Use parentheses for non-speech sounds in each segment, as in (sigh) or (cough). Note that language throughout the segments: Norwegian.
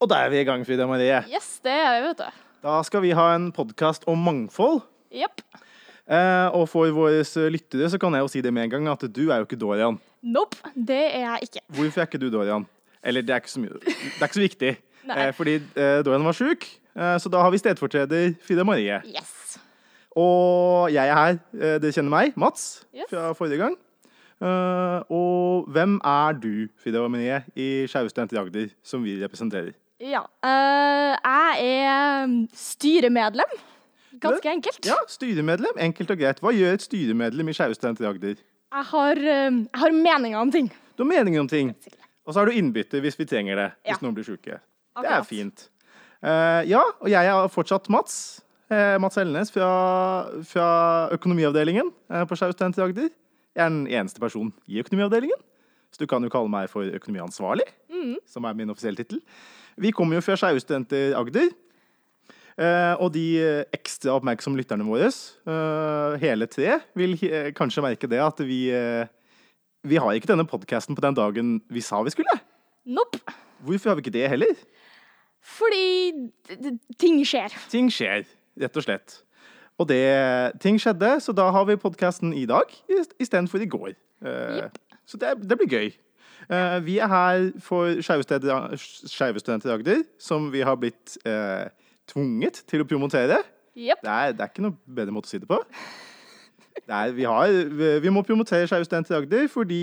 Og da er vi i gang, Frida Marie. Yes, det er vi, vet du. Da skal vi ha en podkast om mangfold. Yep. Eh, og for våre lyttere så kan jeg jo si det med en gang at du er jo ikke Dorian. Nope, det er jeg ikke. Hvorfor er ikke du Dorian? Eller det er ikke så, mye, det er ikke så viktig. Eh, fordi eh, Dorian var sjuk, eh, så da har vi stedfortreder Frida Marie. Yes. Og jeg er her. Eh, dere kjenner meg, Mats, Yes. fra forrige gang. Eh, og hvem er du, Frida Marie, i Skeive studenter i Agder, som vi representerer? Ja. eh, jeg er um, styremedlem. Ganske enkelt. Ja, styremedlem. Enkelt og greit. Hva gjør et styremedlem i Skjaustein til Agder? Jeg har, um, jeg har meninger om ting. Du har meninger om ting. Og så har du innbytte hvis vi trenger det. Hvis Ja. noen blir sjuke. Det er fint. Eh, ja, og jeg er fortsatt Mats. eh, Mats Elnes fra, fra økonomiavdelingen eh, på Skjaustein til Agder. Jeg er den eneste personen i økonomiavdelingen. Så du kan jo kalle meg for økonomiansvarlig, som er min offisielle tittel. Vi kommer jo fra Skeive studenter Agder. Eh, og de eh, ekstra oppmerksomme lytterne våre, eh, hele tre, vil kanskje merke det at vi vi har ikke denne podkasten på den dagen vi sa vi skulle. Nope. Hvorfor har vi ikke det heller? Fordi ting skjer. Ting skjer, rett og slett. Og det, ting skjedde, så da har vi podkasten i dag istedenfor i går. Uh, yep. Så det, det blir gøy. Eh, vi er her for Skeive Studenter i Agder, som vi har blitt eh, tvunget til å promotere. Yep. Det er, det er ikke noe bedre måte å si det på. Det er, vi, har, vi, vi må promotere Skeive Studenter i Agder fordi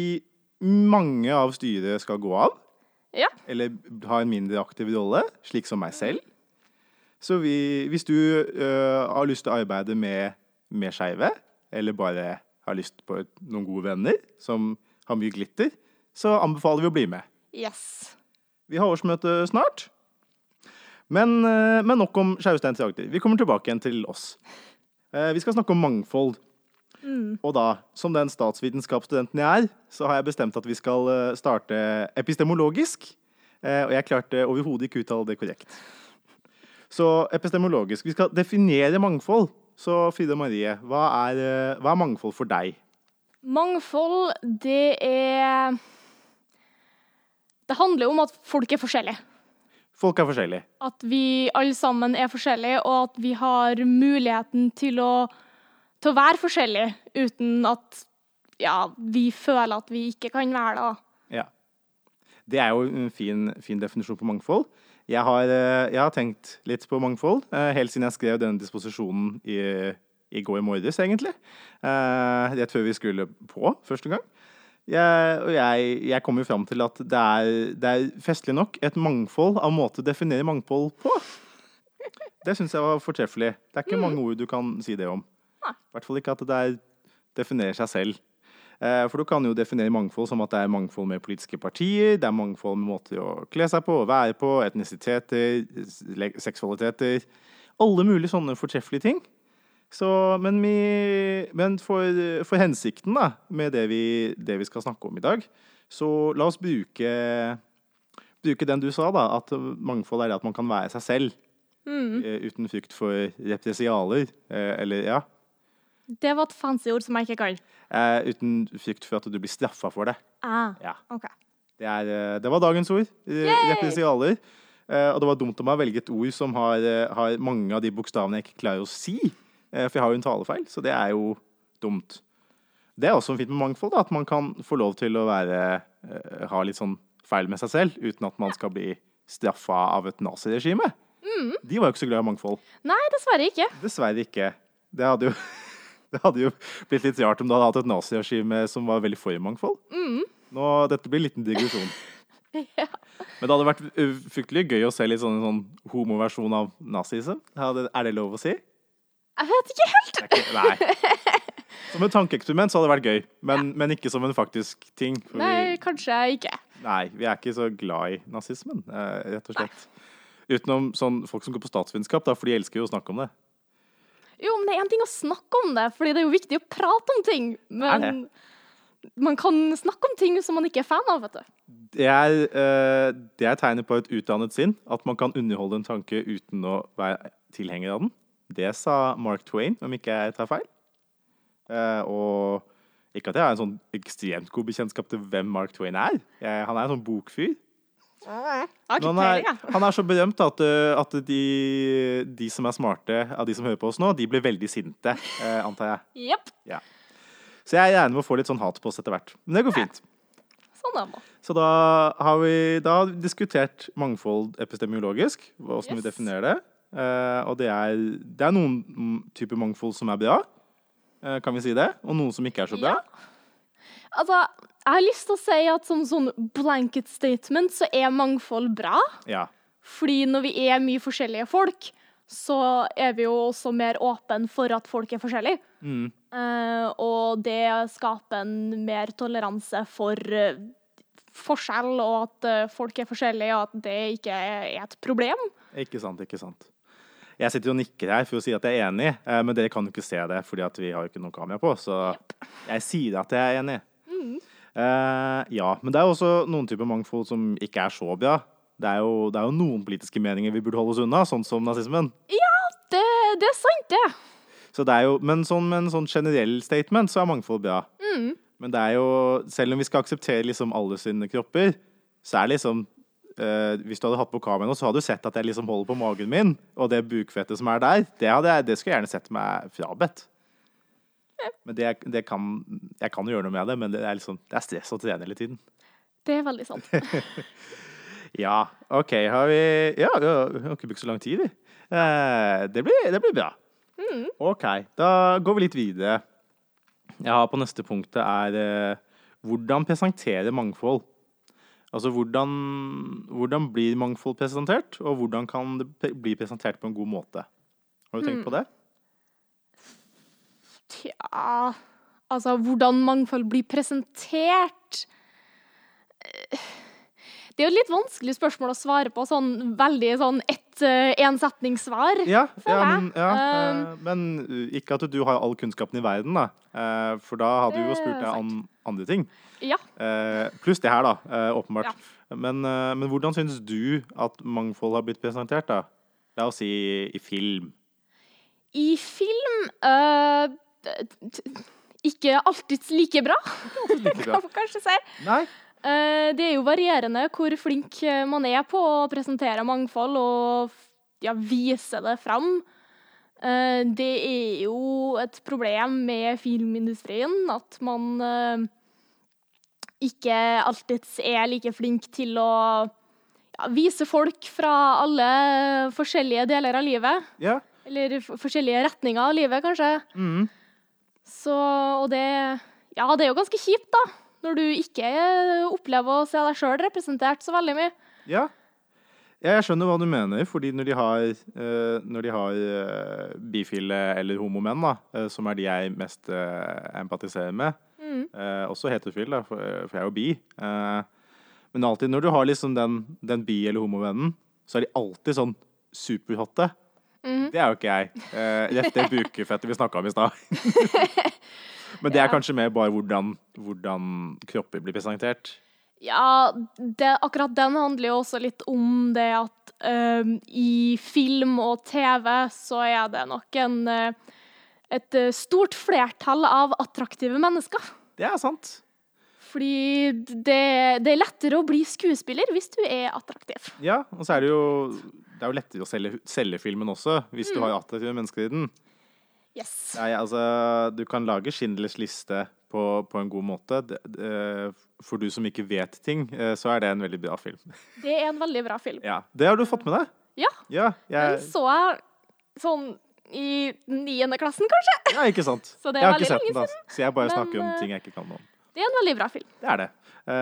mange av styret skal gå av. Ja. Eller ha en mindre aktiv rolle, slik som meg selv. Så vi, hvis du uh, har lyst til å arbeide med, med skeive, eller bare har lyst på noen gode venner som har mye glitter, så anbefaler vi å bli med. Yes. Vi har årsmøte snart. Men, øh, men nok om Skjaustein Agder. Vi kommer tilbake igjen til oss. Eh, Vi skal snakke om mangfold. Og da, som den statsvitenskapsstudenten jeg er, så har jeg bestemt at vi skal eh, starte epistemologisk. Eh, Og jeg klarte overhodet ikke uttale det korrekt. Så epistemologisk. Vi skal definere mangfold. Så Frida Marie, hva er, eh, hva er mangfold for deg? Mangfold, det er Det handler om at folk er forskjellige. Folk er forskjellige. At vi alle sammen er forskjellige, og at vi har muligheten til å, til å være forskjellige uten at ja, vi føler at vi ikke kan være det. Ja. Det er jo en fin, fin definisjon på mangfold. Jeg har, eh, jeg har tenkt litt på mangfold eh, helt siden jeg skrev denne disposisjonen i, i går morges, egentlig. Eh, Rett før vi skulle på første gang. Jeg, og jeg, jeg kom jo fram til at det er, det er festlig nok et mangfold av måter å definere mangfold på. Det syns jeg var fortreffelig. Det er ikke mange ord du kan si det om. I hvert fall ikke at det er, definerer seg selv. Eh, For du kan jo definere mangfold som at det er mangfold med politiske partier, det er mangfold med måter å kle seg på, å være på, etnisiteter, seksualiteter Alle mulige sånne fortreffelige ting. Så, men vi, men for, for hensikten da, med det vi, det vi skal snakke om i dag, så la oss bruke, bruke den du sa, da, at mangfold er det at man kan være seg selv. eh, Uten frykt for repressialer. eh, Eller ja, Det var et fancy ord som jeg ikke kan. eh, uten frykt for at du blir straffa for det. Ah, Ja. okay. Det, er, eh, det var dagens ord. Yay! Repressialer. Eh, Og det var dumt av meg å velge et ord som har, har mange av de bokstavene jeg ikke klarer å si. Eh, For jeg har jo en talefeil, så det er jo dumt. Det er også fint med mangfold, da, at man kan få lov til å være, eh, ha litt sånn feil med seg selv, uten at man skal bli straffa av et naziregime. De var jo ikke så glad i mangfold. Nei, dessverre ikke. Dessverre ikke. Det hadde jo, (laughs) det hadde jo blitt litt rart om du hadde hatt et naziregime som var veldig for mangfold. Nå, dette blir en liten digresjon. (laughs) Men det hadde vært uh, fryktelig gøy å se litt sånn, sånn homoversjon av nazisme. Er det lov å si? Jeg vet ikke helt. Nei. (laughs) Som et tankeeksperiment så hadde det vært gøy, men, men ikke som en faktisk ting. Nei, vi, kanskje ikke. nei, vi er ikke så glad i nazismen, eh, rett og slett. Utenom sånn, folk som går på statsvitenskap, da, for de elsker jo å snakke om det. Jo, men det er én ting å snakke om det, fordi det er jo viktig å prate om ting. Men man kan snakke om ting som man ikke er fan av, vet du. Det er, uh, det er tegnet på et utdannet sinn, at man kan underholde en tanke uten å være tilhenger av den. Det sa Mark Twain, om ikke jeg tar feil. Eh, og ikke at jeg har en sånn ekstremt god bekjentskap til hvem Mark Twain er. Jeg, han er en sånn bokfyr. Men han, er, han er så berømt at, uh, at de, de som er smarte av de som hører på oss nå, de blir veldig sinte, eh, antar jeg. Jepp. Så jeg regner med å få litt sånn hat på oss etter hvert. Men det går fint. Sånn. Så da har vi, da diskutert mangfold epistemiologisk, hvordan vi definerer det. Eh, og det er, det er noen typer mangfold som er bra, eh, kan vi si det, og noen som ikke er så bra. Altså, jeg har lyst til å si at som sånn blanket statement så er mangfold bra. Ja. Fordi når vi er mye forskjellige folk, så er vi jo også mer åpne for at folk er forskjellige. Mm. Uh, og det skaper en mer toleranse for uh, forskjell, og at uh, folk er forskjellige, og at det ikke er et problem. Ikke sant, ikke sant. Jeg sitter og nikker her for å si at jeg er enig, eh, men dere kan jo ikke se det, fordi at vi har jo ikke noe kamera på, så jeg sier at jeg er enig. Eh, ja, men det er jo også noen typer mangfold som ikke er så bra. Det er, jo, det er jo noen politiske meninger vi burde holde oss unna, sånn som nazismen. Det, det er sant, det. Så det er jo, men sånn, med en sånn generell statement så er mangfold bra. Men det er jo, selv om vi skal akseptere liksom alle sine kropper, så er det liksom eh, Hvis du hadde hatt på kamera nå, så hadde du sett at jeg liksom holder på magen min, og det bukfettet som er der, det, jeg, det skulle jeg gjerne sett meg frabedt. Men det, det kan, jeg kan jo gjøre noe med det, men det er, liksom, det er stress å trene hele tiden. Det er veldig sant. (laughs) Ja, OK, har vi Ja, vi har ikke brukt så lang tid, vi. Eh, det, blir, det blir bra. OK, da går vi litt videre. Jeg har på neste punktet er eh, hvordan presentere mangfold. Altså hvordan, hvordan blir mangfold presentert, og hvordan kan det bli presentert på en god måte? Har du tenkt på det? Tja Altså, hvordan mangfold blir presentert Eh, Det er jo et litt vanskelig spørsmål å svare på, sånn veldig sånn ett uh, ensetningssvar. Ja, ja, men, ja Um, uh, men ikke at du har all kunnskapen i verden, da. Uh, for da hadde du jo spurt deg om andre ting. Ja. Eh, pluss det her, da, eh, åpenbart. Ja. Men, eh, men hvordan syns du at mangfold har blitt presentert, da? La oss si i film. I film eh, ikke alltid Like bra. (laughs) kan man kanskje si. Nei? Eh, det er jo varierende hvor flink eh, man er på å presentere mangfold og ja, vise det fram. Eh, det er jo et problem med filmindustrien at man ikke alltid er like flink til å ja, vise folk fra alle forskjellige deler av livet. Ja. Eller forskjellige retninger av livet, kanskje. Mm. Så, og det Ja, det er jo ganske kjipt, da. Når du ikke opplever å se deg sjøl representert så veldig mye. Ja. ja, jeg skjønner hva du mener, fordi når de har, eh, når de har eh, bifile eller homomenn, da, eh, som er de jeg mest empatiserer med, Mm. også heterofil, da, for, jeg er jo bi, men alltid når du har liksom den, den bi- eller homovennen, så er de alltid sånn superhotte. Mm. Det er jo ikke jeg. Uh, det bukefettet vi snakka om i stad. (laughs) Men det er kanskje mer bare hvordan, hvordan kropper blir presentert. Ja, det, akkurat den handler jo også litt om det at um, i film og TV så er det nok en øh, et øh, stort flertall av attraktive mennesker. Det er sant. Fordi det, det er lettere å bli skuespiller hvis du er attraktiv. Ja, og så er det jo Det er jo lettere å selge, selge filmen også, hvis du har attraktive mennesker i den. Yes. Nei, altså, du kan lage Schindlers liste på, på en god måte. Det, for du som ikke vet ting, eh, så er det en veldig bra film. (laughs) Det er en veldig bra film. Ja, Det har du fått med deg? Ja, Ja, den så jeg sånn i niende klassen, kanskje. ja ikke sant? (laughs) Så det jeg har ikke sett den, da. så jeg bare Men, snakker om eh, ting jeg ikke kan noe om. Det er en veldig bra film. Det er det. Uh,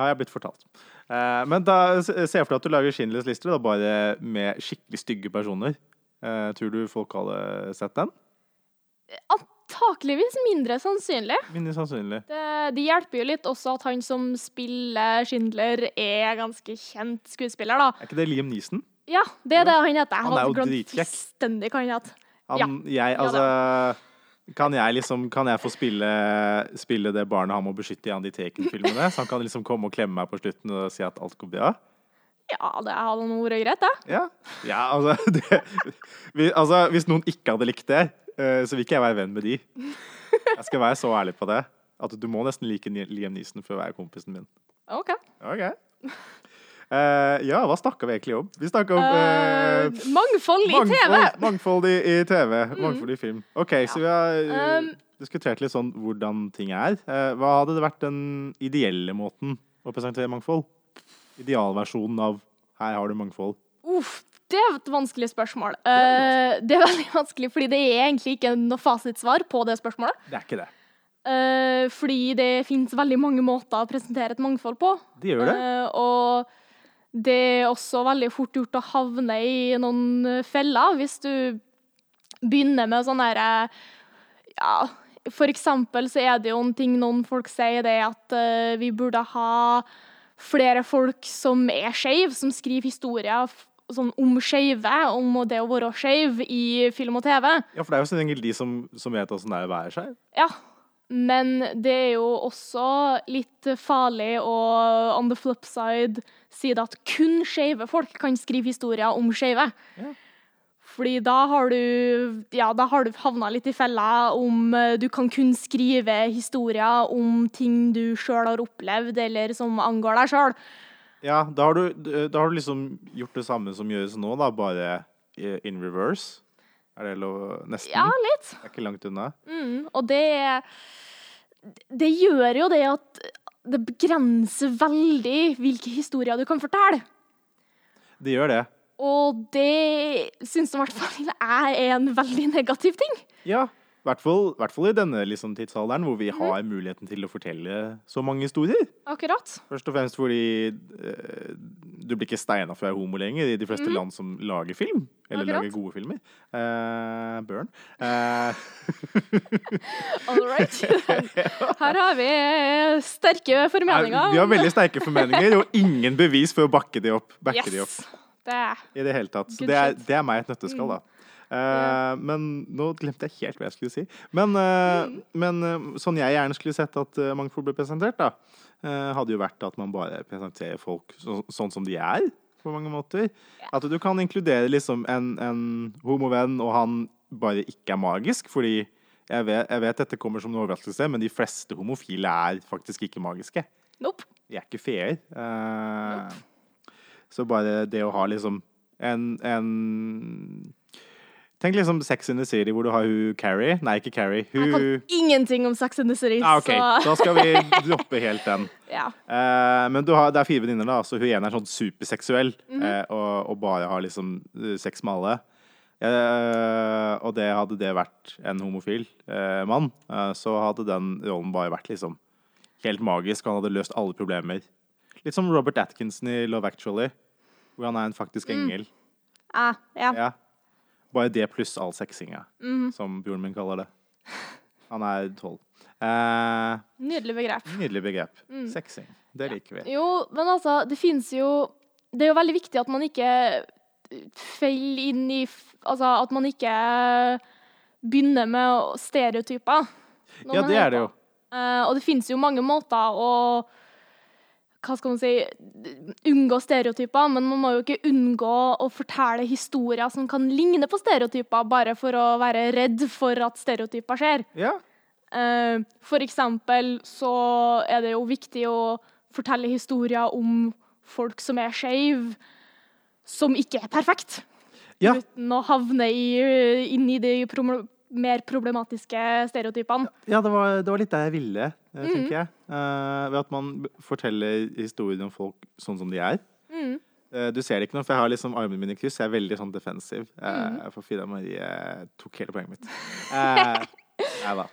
har jeg blitt fortalt. Uh, men da se for deg at du lager Schindlers liste, da, bare med skikkelig stygge personer. Uh, tror du folk hadde sett den? Antakeligvis mindre sannsynlig. Mindre sannsynlig. Det, det hjelper jo litt også at han som spiller Schindler, er ganske kjent skuespiller, da. Er ikke det Liam Neeson? Ja, det er det han heter. Han er jo dritkjekk. fullstendig hva han. Han, jeg, altså kan jeg liksom Kan jeg få spille, spille det barnet han må beskytte i Andy Taken-filmene? Så han kan liksom komme og klemme meg på slutten og si at alt går bra? Ja, det hadde vært greit, det. Ja, ja altså, (laughs) det, vi, altså Hvis noen ikke hadde likt det, så vil ikke jeg være venn med de. Jeg skal være så ærlig på det. At du må nesten like Liam Neeson for å være kompisen min. OK. okay. Uh, ja, hva snakka vi egentlig om? Vi snakka om uh, uh, mangfold i TV! mangfold, i, i TV. Mangfold i film. OK, så vi har eh, Um, diskutert litt sånn hvordan ting er. Eh, hva hadde det vært den ideelle måten å presentere mangfold? Idealversjonen av 'her har du mangfold'. Uff, det er et vanskelig spørsmål. Eh, det er veldig vanskelig, fordi det er egentlig ikke noe fasitsvar på det spørsmålet. Det er ikke det. Eh, fordi det finnes veldig mange måter å presentere et mangfold på. Det gjør det. Eh, og det er også veldig fort gjort å havne i noen feller hvis du begynner med sånn derre Ja, for eksempel så er det jo en ting noen folk sier, det at vi burde ha flere folk som er skeive, som skriver historier sånn om skeive, om det å være skeiv i film og TV. Ja, for det er jo som regel de som, som vet åssen det er å være skeiv. Ja, men det er jo også litt farlig å on the flip side si det at kun skeive folk kan skrive historier om skeive. Ja. Fordi da har du ja, da har du havna litt i fella om eh, du kan kun skrive historier om ting du sjøl har opplevd, eller som angår deg sjøl. Ja, da har, du, da har du liksom gjort det samme som gjøres nå, da, bare in reverse. Er det lov? Nesten? Ja, litt. Det er ikke langt unna. Mm, og det Det gjør jo det at det begrenser veldig hvilke historier du kan fortelle. Det gjør det. Og det syns i hvert fall jeg er en veldig negativ ting. Ja. I hvert fall, i denne liksom, tidsalderen, hvor vi mm. har muligheten til å fortelle så mange historier. Akkurat. Først og fremst fordi uh, du blir ikke steina for å være homo lenger i de fleste land som lager film. Eller. Akkurat. lager gode filmer. Uh, burn. Uh. All right. (laughs) Her har vi sterke formeninger. vi har veldig sterke formeninger, og ingen bevis for å bakke de opp. Backe de opp. Yes. Det I det hele tatt. Så det er. Mm. det er meg et nøtteskall, da. Eh, Men nå glemte jeg helt hva jeg skulle si. Men, eh, Mm. men eh, sånn jeg gjerne skulle sett at mangfold ble presentert, da, hadde jo vært at man bare presenterer folk så, sånn som de er, på mange måter. At du kan inkludere liksom en, en homovenn, og han bare ikke er magisk, fordi jeg vet, jeg vet dette kommer som en overraskelse, men de fleste homofile er faktisk ikke magiske. Nope. De er ikke feer. nope. så bare det å ha liksom en, en Tenk liksom Sex in the City, hvor du har hun Carrie. Nei, ikke Carrie. Jeg kan Hun ingenting om Sex in the City, ah, OK, så da skal vi droppe helt den. (laughs) ja. uh, men du har, det er fire venninner, da, så hun ene er sånn superseksuell mm -hmm. uh, og, og bare har liksom eh, sex med alle. Uh, og det hadde det vært en homofil mann, så hadde den rollen bare vært liksom helt magisk. Han hadde løst alle problemer. Litt som Robert Atkinson i Love Actually, hvor han er en faktisk Mm. engel. Ah, ja. Ja. Bare det pluss all sexinga, Mhm. som broren min kaller det. Han er tolv. Eh, Nydelig begrep. nydelig begrep. Mm. Sexing. Det liker vi. Jo, men altså, det fins jo Det er jo veldig viktig at man ikke faller inn i Altså at man ikke begynner med stereotyper. Ja, det er det jo. Eh, og det finnes jo mange måter å hva skal man si unngå stereotyper, men man må jo ikke unngå å fortelle historier som kan ligne på stereotyper, bare for å være redd for at stereotyper skjer. Ja. Eh, For eksempel så er det jo viktig å fortelle historier om folk som er skeive, som ikke er perfekt. Ja. Uten å havne i, inn i de mer problematiske stereotypene. Ja, det var, det var litt der jeg ville, Mm. tenker jeg. Uh, ved at man forteller historien om folk sånn som de er. Mm. Du ser det ikke nå, for jeg har liksom armene mine i kryss. Jeg er veldig sånn defensiv. Uh, for Frida Marie tok hele poenget mitt. (laughs) Nei da.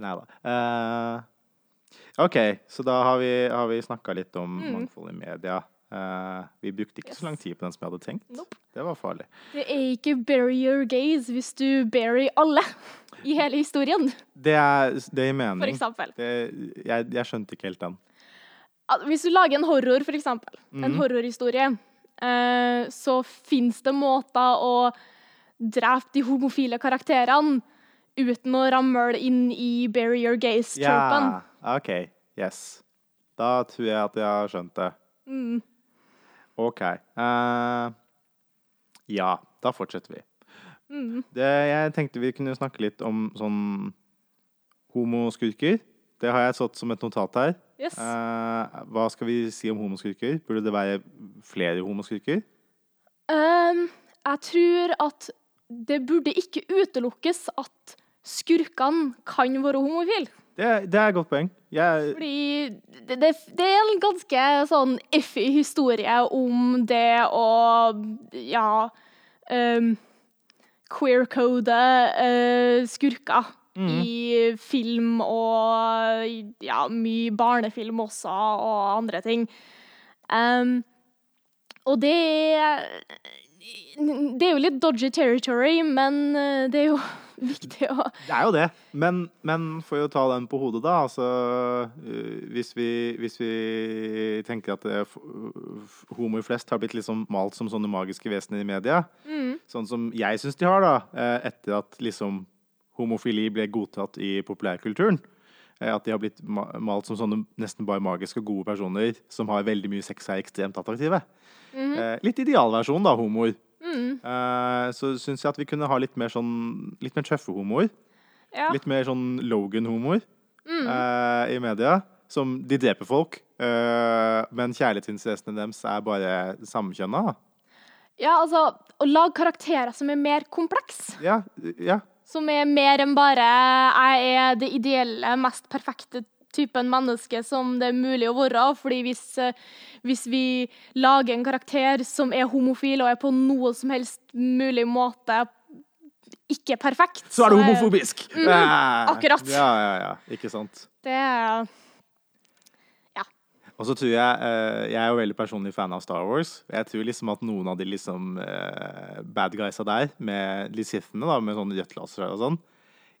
Nei da. Eh, OK, så da har vi, har vi snakka litt om Mm. mangfold i media. Eh, vi brukte ikke så lang tid på den som jeg hadde tenkt. Nope. Det var farlig. Det er ikke bury your gaze' hvis du bury alle i hele historien, Det er, det gir for mening. eksempel. Det, jeg, jeg skjønte ikke helt den. Hvis du lager en horror, for eksempel, en Mhm. horrorhistorie, uh, så fins det måter å drepe de homofile karakterene uten å ramle inn i bury your gaze'-tropen. Ja, OK. Yes. Da tror jeg at jeg har skjønt det. Mm. OK. Uh, ja, da fortsetter vi. Mm. Det, jeg tenkte vi kunne snakke litt om sånn homoskurker. Det har jeg satt som et notat her. Yes. Uh, hva skal vi si om homoskurker? Burde det være flere homoskurker? Um, jeg tror at det burde ikke utelukkes at skurkene kan være homofile. Det, det er et godt poeng. Jeg, Fordi det, det, det er en ganske sånn iffy historie om det å ja um, queer-code uh, skurker i film og ja, mye barnefilm også, og andre ting. Um, og det er Det er jo litt dodgy territory, men eh, det er jo viktig å Det er jo det. Men, men for å ta den på hodet, da. Altså, øh, hvis, vi, hvis vi tenker at det, f- homoer flest har blitt liksom malt som sånne magiske vesener i media, sånn som jeg syns de har, da, eh, etter at liksom homofili ble godtatt i populærkulturen. At de har blitt malt som sånne nesten bare magiske og gode personer som har veldig mye sex og er ekstremt attraktive. Eh, Litt idealversjon, da, homoer. Eh, Så syns jeg at vi kunne ha litt mer sånn Litt mer tøffe homoer. Ja. Litt mer sånn Logan-homoer uh, i media. Som de dreper folk, uh, men kjærlighetsinteressene deres er bare samkjønna. Ja, altså, å lage karakterer som er mer kompleks. Ja, ja. Som er mer enn bare 'jeg er det ideelle, mest perfekte typen menneske som det er mulig å være'. Fordi hvis, eh, hvis vi lager en karakter som er homofil og er på noe som helst mulig måte ikke perfekt Så er du homofobisk! Mm, akkurat. Ja, ja, ja. Ikke sant. Det er Og så tror jeg eh, Jeg er jo veldig personlig fan av Star Wars. Jeg tror liksom at noen av de liksom eh, bad guysa der, med de sithene, da, med sånn rødt laser og sånn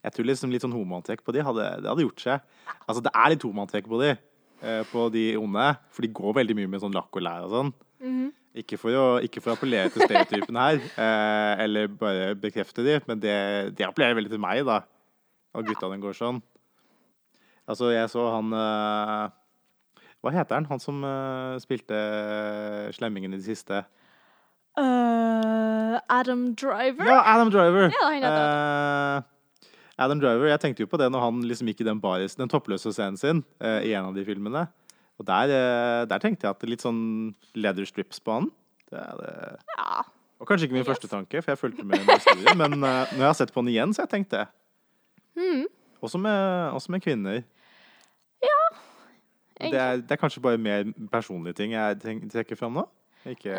Jeg tror liksom litt sånn homoantrekk på de hadde, det hadde gjort seg. Altså, det er litt homoantrekk på de, eh, på de onde, for de går veldig mye med sånn lakk og lær og sånn. Ikke for, å, ikke for å appellere til stereotypene her, (laughs) eh, eller bare bekrefte de, men det, det appellerer veldig til meg, da. Og gutta den går sånn. Altså, jeg så han eh, Hva heter han? Han som spilte Slemmingen i det siste. Uh, Adam Driver? Ja, Adam Driver! Ja, han heter Eh, Adam Driver, Jeg tenkte jo på det når han liksom gikk i den, baris, den toppløse scenen sin uh, i en av de filmene. Og der, uh, der tenkte jeg at litt sånn leather strips på han. Det er det. Ja. Og kanskje ikke min første tanke, for jeg fulgte med i historien, men uh, når jeg har sett på han igjen, så har jeg tenkt det. Mm. Også, med, også med kvinner. Det er, det er kanskje bare mer personlige ting jeg trekker fram nå? Ikke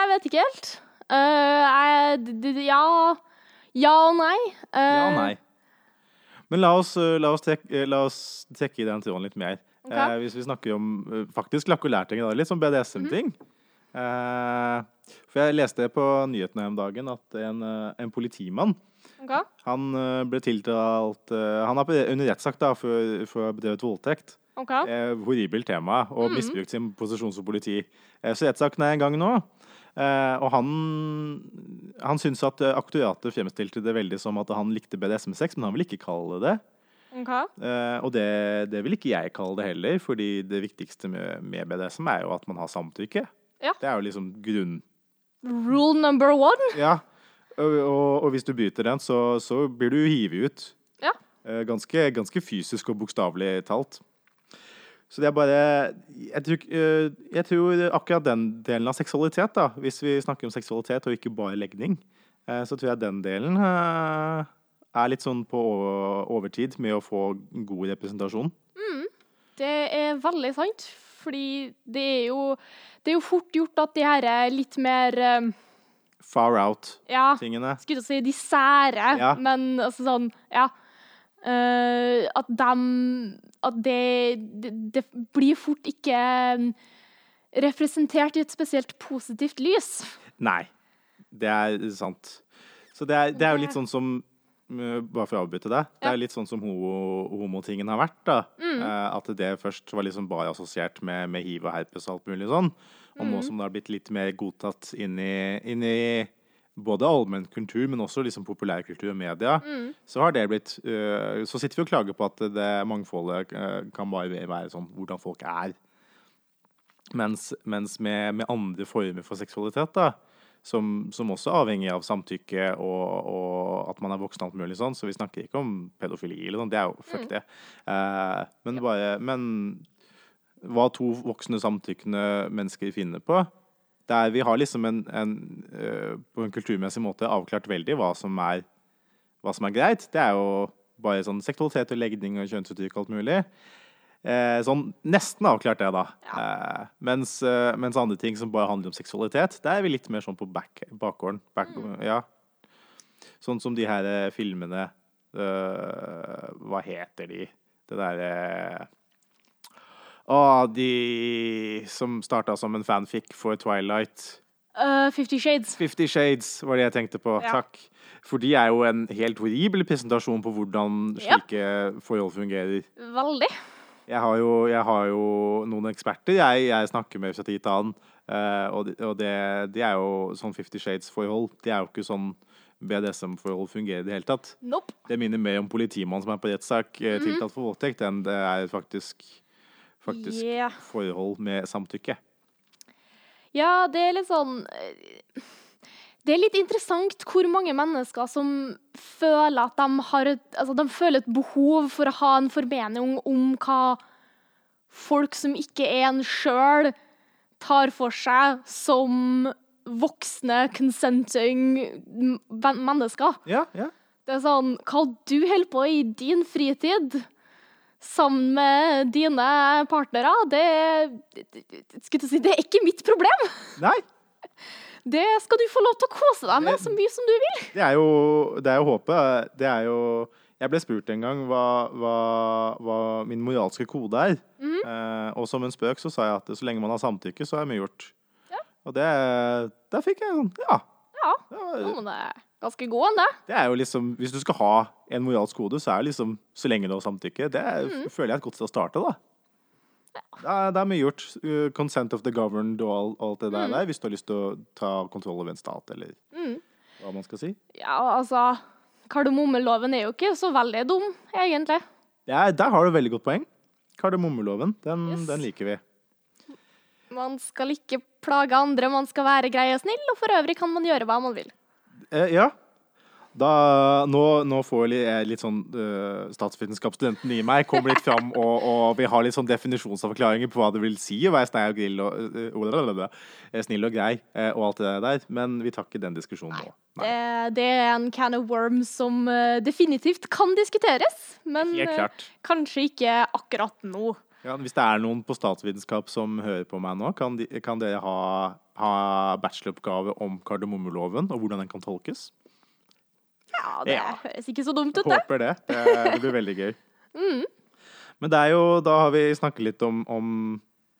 jeg vet ikke helt. Uh, jeg, ja Ja og nei. Uh, Ja og nei. Men la oss, eh, la oss, trekke, eh, la oss trekke i den tråden litt mer. Okay. Eh, hvis vi snakker om eh, faktisk lakulærting, litt sånn BDSM-ting. Eh, for jeg leste på nyhetene om dagen at en, en politimann okay. han ble tiltalt Han på- under rettssak for, for bedrevet voldtekt. Okay. Eh, horribelt tema, og misbrukt sin posisjon som politi. Så rettssaken er en gang nå. Eh, og han, han syns at eh, fremstilte det veldig som at han likte BDSM-sex, men han vil ikke kalle det det. ok. Eh, og det, det vil ikke jeg kalle det heller, fordi det viktigste med, med BDSM er jo at man har samtykke. Ja. Det er jo liksom grunn... Rule number one. Ja. Og, og, og hvis du bryter den, så, så blir du hivet ut. Ja. Eh, Ganske, ganske fysisk og bokstavelig talt. Så det er bare jeg tror, eh, jeg tror akkurat den delen av seksualitet, da, hvis vi snakker om seksualitet og ikke bare legning, eh, så tror jeg den delen eh, er litt sånn på overtid med å få god representasjon. Det er veldig sant. Fordi det er jo, det er jo fort gjort at de her er litt mer um, Far out-tingene. Ja, skulle til å si de sære, Ja. men altså sånn Ja. Eh, at de At det, det, det blir fort ikke eh, representert i et spesielt positivt lys. Nei, det er sant. Så det er, det er jo litt sånn som uh, Bare for å avbryte. Det Ja. er litt sånn som homo- homotingen har vært. da. Mm. at det først var liksom bare assosiert med, med hiv og herpes og alt mulig sånn. Og nå som det har blitt litt mer godtatt inn i, inn i både allmennkultur, men også liksom populærkultur og media, så har det blitt uh, Så sitter vi og klager på at det mangfoldet uh, kan bare være sånn hvordan folk er. Mens, mens med, med andre former for seksualitet, da, som, som også er avhengig av samtykke og, og at man er voksen og alt mulig sånn, så vi snakker ikke om pedofili eller noe, det er jo fuck det. Uh, men bare Men hva to voksne samtykkende mennesker finner på. Der vi har liksom en, en eh, på en kulturmessig måte avklart veldig hva som er, hva som er greit. Det er jo bare sånn seksualitet og legning og kjønnsuttrykk og alt mulig. Eh, sånn nesten avklart det, da. Eh, mens, mens andre ting som bare handler om seksualitet, der er vi litt mer sånn på back, bakgården. Back, Ja. Sånn som de her filmene Hva heter de? Det derre Å, de som starta som en fanfic for Twilight. Uh, Fifty Shades. Fifty Shades var det jeg tenkte på. Ja. Takk. For de er jo en helt horribel presentasjon på hvordan Ja. slike forhold fungerer. Veldig. Jeg har jo, jeg har jo noen eksperter jeg, jeg snakker med fra tid til annen. Uh, og de, og det, de er jo sånn Fifty Shades-forhold. De er jo ikke sånn BDSM-forhold fungerer i det hele tatt. Nope. Det minner mer om politimannen som er på rettssak mm tiltalt for voldtekt, enn det er faktisk, faktisk Yeah. forhold med samtykke. Ja, det er litt sånn eh, Det er litt interessant hvor mange mennesker som føler at de har et, altså de føler et behov for å ha en formening om hva folk som ikke er en sjøl, tar for seg som voksne, consenting mennesker. Ja, ja. Det er sånn Hva du holder på i din fritid sammen med dine partnere, det, det, si, det er ikke mitt problem. Nei, Det skal du få lov til å kose deg med så mye som du vil. det er jo, det er jo håpet. Det er jo Jeg ble spurt en gang hva, hva, hva min moralske kode er. Mm. eh, og som en spøk så sa jeg at så lenge man har samtykke, så er mye gjort. Og det Der fikk jeg sånn Ja. Ja, det var- ganske god enn det. Det er jo liksom Hvis du skal ha en moralsk kode, så er det liksom så lenge du har samtykke. Det er, mm. føler jeg er et godt sted å starte, da. Det er, det er mye gjort. Uh, consent of the governed og all- alt det der, mm. der, hvis du har lyst til å ta kontroll over en stat, eller Mm. hva man skal si. Ja, altså Kardemommeloven er jo ikke så veldig dum, egentlig. Det er, der har du veldig godt poeng. Kardemommeloven, den, Yes. den liker vi. Man skal ikke plage andre, man skal være grei og snill, og for øvrig kan man gjøre hva man vil. Eh, ja. Da, nå, nå får jeg litt sånn uh, Statsvitenskapsstudenten i meg kommer litt fram (laughs) og, og vi har litt sånn definisjonsavklaringer på hva det vil si å være snill og, grill og, uh, snill og grei og alt det der. Men vi tar ikke den diskusjonen nå. Det, det er en can of worms som definitivt kan diskuteres, men kanskje ikke akkurat nå. Ja, hvis det er noen på statsvitenskap som hører på meg nå, kan, de, kan dere ha, ha bacheloroppgave om kardemommeloven og hvordan den kan tolkes? Ja, det Ja. høres ikke så dumt ut, det. håper det. Det, det blir veldig gøy. (laughs) Mm. Men det er jo, da har vi snakket litt om, om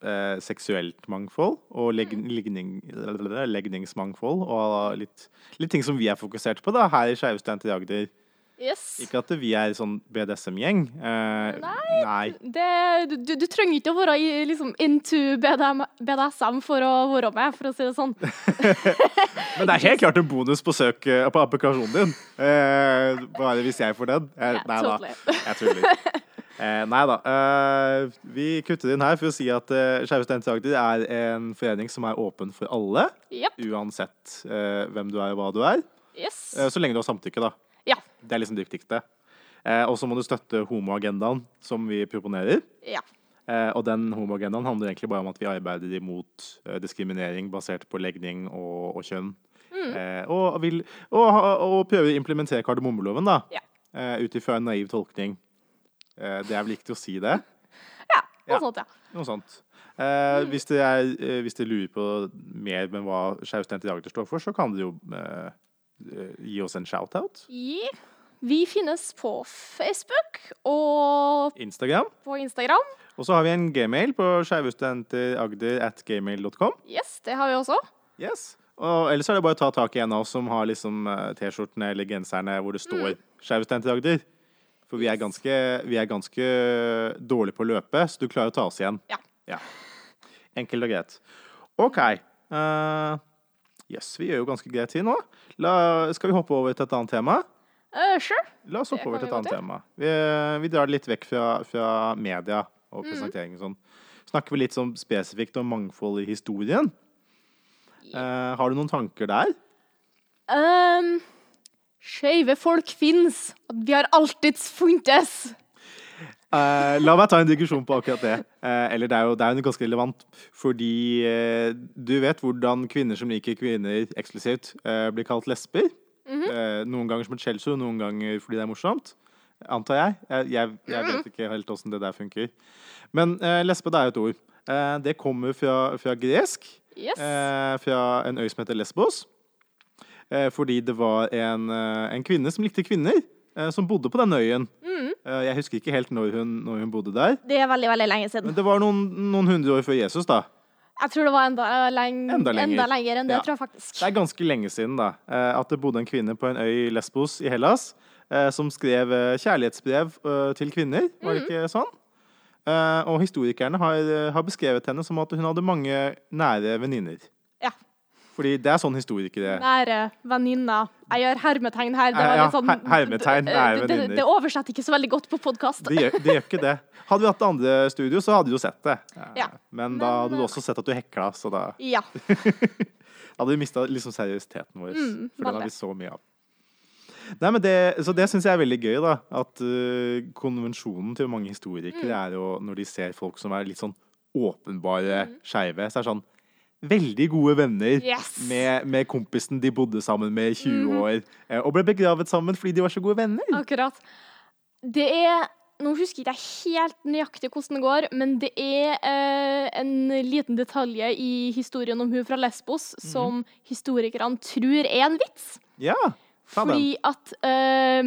eh, seksuelt mangfold og leg, legning, legningsmangfold. Og litt, litt ting som vi er fokusert på da, her i Skeive til Agder. Yes. Ikke at vi er sånn BDSM-gjeng. Eh, nei. Det, du, du trenger ikke å være i- liksom, into BDM, BDSM for å være med, for å si det sånn. (laughs) Men det er helt klart en bonus på søk eh, på applikasjonen din. Eh, bare hvis jeg får den. Eh, nei da, jeg tuller. (laughs) Eh, nei da. Eh, vi kutter inn her for å si at eh, Skeive studenter er en forening som er åpen for alle. Yep. Uansett eh, hvem du er og hva du er. Yes. Eh, så lenge du har samtykke, da. Ja. Det er liksom det viktigste. Eh, og så må du støtte homoagendaen som vi proponerer. Ja. Eh, og den homoagendaen handler egentlig bare om at vi arbeider imot eh, diskriminering basert på legning og, og kjønn. Eh, og, vil, og, og prøver å implementere kardemommeloven, da. Ja. Eh, Ut ifra en naiv tolkning. Eh, det er vel viktig å si det. (laughs) ja. Noe Ja. sånt, ja. Noe sånt. Eh, eh, hvis dere lurer på mer med hva i Agder står for, så kan dere jo eh, gi oss en shout-out. Yeah. Vi finnes på Facebook og Instagram. på Instagram. Og så har vi en gmail på skeivestudenteragder Yes, det har vi også. Yes. Og ellers er det bare å ta tak i en av oss som har liksom eh, T-skjortene eller genserne hvor det står mm. Skeive i Agder. For vi er, ganske, vi er ganske dårlige på å løpe, så du klarer å ta oss igjen. Ja. Enkelt og greit. OK. Jøss, yes, vi gjør jo ganske greit tid nå. La, skal vi hoppe over til et annet tema? Uh, sure. La oss hoppe over til et annet til. tema. Vi, vi drar det litt vekk fra, fra media og Mm. presentering og sånn. Snakker vi litt sånn spesifikt om mangfold i historien? Eh, har du noen tanker der? Um, Skeive folk fins. Vi har alltids funtes. Eh, la meg ta en digresjon på akkurat det. Uh, eller det er jo det er jo ganske relevant. Fordi uh, du vet hvordan kvinner som liker kvinner eksklusivt, blir kalt lesber. Eh, noen ganger som et skjellsord, noen ganger fordi det er morsomt. Antar jeg. Jeg, jeg, jeg vet ikke helt åssen det der funker. Men lesbe, det er jo et ord. Det kommer fra, fra gresk. Yes. Fra en øy som heter Lesbos. Fordi det var en, en kvinne som likte kvinner, som bodde på den øyen. Mm. jeg husker ikke helt når hun, når hun bodde der. Det er veldig, veldig lenge siden. Men det var noen, noen hundre år før Jesus, da. Jeg tror det var enda, leng Enda lenger. lenger enn det, Ja. tror jeg faktisk. Det er ganske lenge siden da, eh, at det bodde en kvinne på en øy i Lesbos i Hellas, eh, som skrev eh, kjærlighetsbrev eh, til kvinner, var det ikke sånn? Eh, Og historikerne har, eh, har beskrevet henne som at hun hadde mange nære venninner. Ja. Fordi det er sånn historikere Nære venninner. Jeg gjør hermetegn her. Det, Ja, sånn, hermetegn, nære det, det, det oversetter ikke så veldig godt på podkast. Det gjør, det gjør ikke det. Hadde vi hatt det andre studio, så hadde du jo sett det. Eh, Ja. Men da hadde du eh, også sett at du hekla, så da Ja. (laughs) hadde vi mista liksom seriøsiteten vår. Mm, for den har vi så mye av. Nei, men det, så det syns jeg er veldig gøy, da. At uh, konvensjonen til mange historikere Mm. er jo når de ser folk som er litt sånn åpenbare Mm. skeive, så er det sånn Veldig gode venner Yes. med, med kompisen de bodde sammen med i 20 Mhm. år, eh, og ble begravet sammen fordi de var så gode venner. Akkurat. Det er Nå husker ikke jeg helt nøyaktig hvordan det går, men det er eh, en liten detalj i historien om hun fra Lesbos mm. som historikerne tror er en vits. Ja, ta den. Fordi at eh,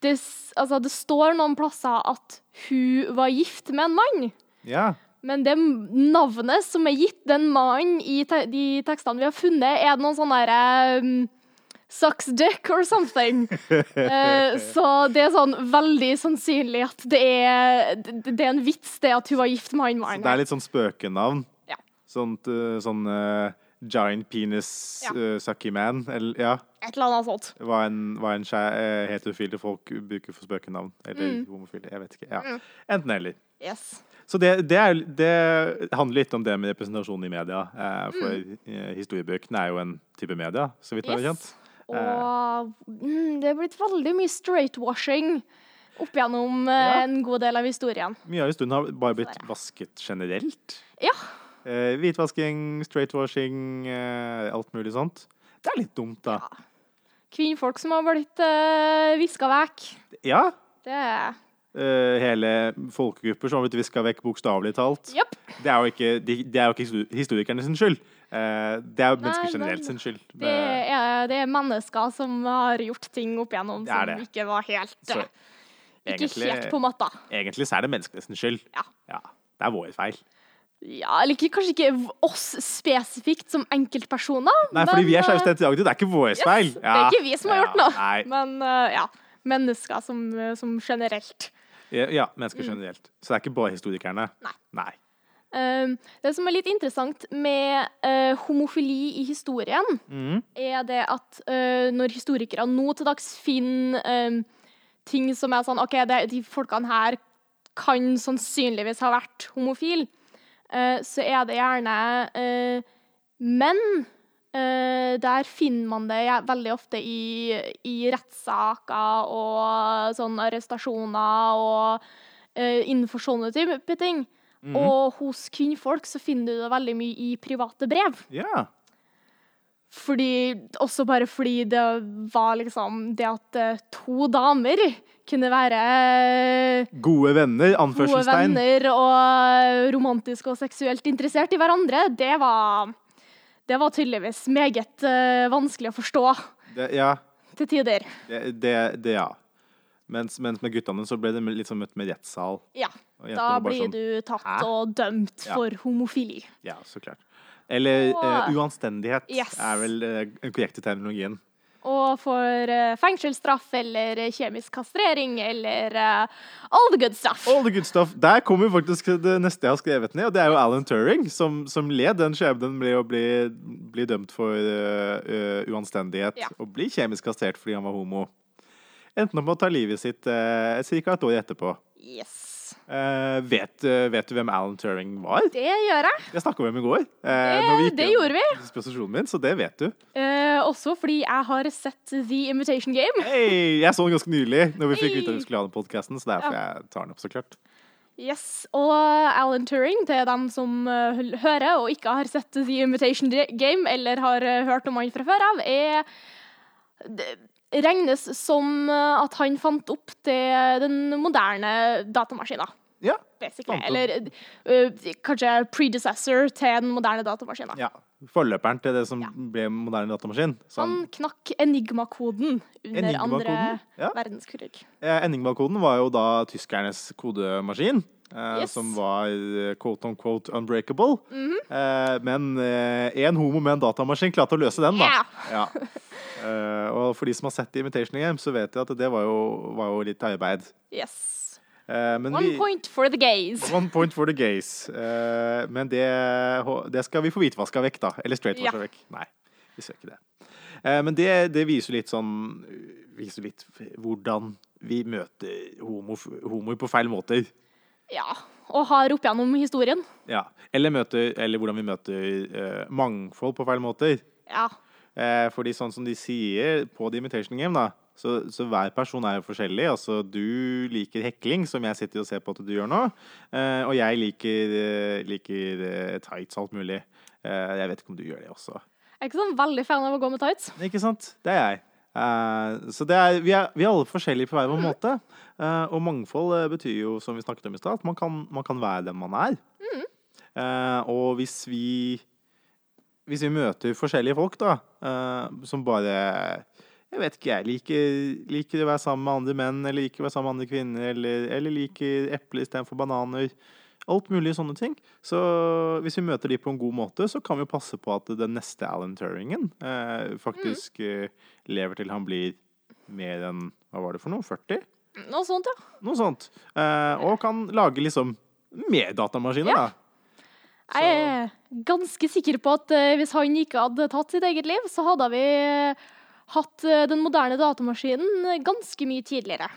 det, altså, det står noen plasser at hun var gift med en mann. Ja. Men det navnet som er gitt den mannen i te de tekstene vi har funnet, er noen sånn derre um, Sucks dick or something. uh, (laughs) så det er sånn veldig sannsynlig at det er, det, er en vits, det at hun var gift med han mannen. det er litt sånn spøkenavn. Ja. Sånt, uh, sånn uh, giant penis Ja. eh, sucky man. Eller, ja. Et eller annet sånt. hva en, hva en eh, heterofile folk bruker for spøkenavn. Eller Mm. homofile. Jeg vet ikke. Ja. Mm. Enten eller. Yes. Så det, det, er, det handler litt om det med representasjon i media. Eh, for Mm. eh, historiebøkene er jo en type media, så vidt jeg har kjent. yes. Og mm, det er blitt veldig mye straightwashing opp gjennom eh, Ja. en god del av historien. Mye av historien har bare blitt vasket generelt. Ja. Eh, hvitvasking, straightwashing, eh, alt mulig sånt. Det er litt dumt, da. Kvinnfolk som har blitt eh, viska vekk. Ja. Det er eh, hele folkegrupper som har blitt viska vekk, bokstavelig talt. Yep. Det er jo ikke, de, det er jo ikke historikerne sin skyld. Uh, det er jo mennesker Nei, generelt sin skyld. Det er, det er mennesker som har gjort ting opp igjennom Det som ikke var helt Så eh, Ikke egentlig, helt på matta. egentlig så er det menneskene sin skyld. Ja. Det er vår feil. Ja, eller ikke, kanskje ikke oss spesifikt som enkeltpersoner. Nei, fordi vi er men, skeive eh. Det er ikke vår feil. Det er ikke vi som har gjort noe. Nei. Men uh, ja. Mennesker som, eh, som generelt. Ja, mennesker generelt. Så det er ikke bare historikerne. Mm. Nei. Nei. Um, det som er litt interessant med uh, homofili i historien, mm. er det at uh, når historikere nå til dags finner um, ting som er sånn OK, det, de folkene her kan sannsynligvis ha vært homofile, uh, så er det gjerne eh, menn. Eh, der finner man det ja, veldig ofte i, i rettssaker og sånn arrestasjoner og uh, innenfor sånne type ting. Mm. Og hos kvinnfolk så finner du det veldig mye i private brev. Ja. Fordi, også bare fordi det var liksom det at eh, to damer kunne være Gode venner, gode venner og romantisk og seksuelt interessert i hverandre, det var Det var tydeligvis meget uh, vanskelig å forstå Det, ja, til tider. det, det, det ja. Mens, mens med guttene så ble det litt sånn møtt med rettssal. Ja. Da blir sånn, du tatt Hæ? og dømt Ja. for homofili. Ja, så klart. Eller Og- uh, uanstendighet Yes. er vel den uh, korrekte terminologien. Og får uh, fengselsstraff eller eh, kjemisk kastrering eller uh, all the good stuff. All the good stuff. Der kommer faktisk det neste jeg har skrevet ned, og det er jo Alan Turing, som, som led den skjebnen med å bli, bli dømt for uh, uanstendighet Ja. og bli kjemisk kastrert fordi han var homo. Enten om å ta livet sitt uh, ca. et år etterpå. Yes. Eh, vet, eh, vet du hvem Alan Turing var? Det gjør jeg. Jeg snakka med ham i går. Uh, Det- vi det gjorde vi. Disposisjonen min, så det vet du. Uh, også fordi jeg har sett The Invitation Game. Hei, jeg så den ganske nylig når vi fikk Hey. vite at vi skulle ha den podkasten, så derfor jeg tar den opp, så klart. Yes, Og Alan Turing, til dem som hører og ikke har sett The Invitation Game, eller har hørt om han fra før av, er regnes som eh, at han fant opp det, den moderne datamaskinen. Ja. Eller uh, kanskje predecessor til den moderne datamaskinen. ja. Forløperen til det som Ja. ble moderne datamaskin. Han knakk enigmakoden under Enigma-koden, andre ja. verdenskrig. Eh, Enigma-koden var jo da tyskernes kodemaskin. Eh, Yes. Som var eh, quote on quote unbreakable. Mhm. eh, men én homo med en datamaskin klarte å løse den, da. Yeah. Ja. (laughs) Eh, og for de som har sett Imitation Game, så vet de at det var jo, var jo litt arbeid. Yes. Eh, men One vi, point for the gays. One point for the gays. Eh, men det, det skal vi få vite hva skal vekk, da. Eller straight hva Ja. vekk. Nei, vi skal ikke det. Eh, men det, det viser litt sånn Viser litt hvordan vi møter homo, homoer på feil måter. Ja. Og har opp gjennom historien. Ja. Eller, møter, eller hvordan vi møter uh, mangfold på feil måter. Ja. Uh, fordi sånn som de sier på The Imitation Game, da, så, så hver person er jo forskjellig. Altså, du liker hekling, som jeg sitter og ser på at du gjør nå. Eh, og jeg liker, eh, liker eh, tights og alt mulig. Eh, jeg vet ikke om du gjør det også. Jeg er ikke sånn veldig fan av å gå med tights. Ikke sant? Det er jeg. Eh, så det er, vi, er, vi er alle forskjellige på hver vår måte. Eh, og mangfold betyr jo, som vi snakket om i stad, at man kan, man kan være den man er. Eh, og hvis vi hvis vi møter forskjellige folk, da, som bare jeg vet ikke, jeg liker, liker å være sammen med andre menn, eller liker å være sammen med andre kvinner, eller, eller liker epler istedenfor bananer. Alt mulig sånne ting. Så hvis vi møter de på en god måte, så kan vi jo passe på at den neste Alan Turingen eh, faktisk eh, lever til han blir mer enn Hva var det for noe? 40? Noe sånt, ja. Noe sånt. Eh, og kan lage liksom mer datamaskiner, Ja. da. Jeg er ganske sikker på at eh, hvis han ikke hadde tatt sitt eget liv, så hadde vi hatt eh, den moderne datamaskinen eh, ganske mye tidligere.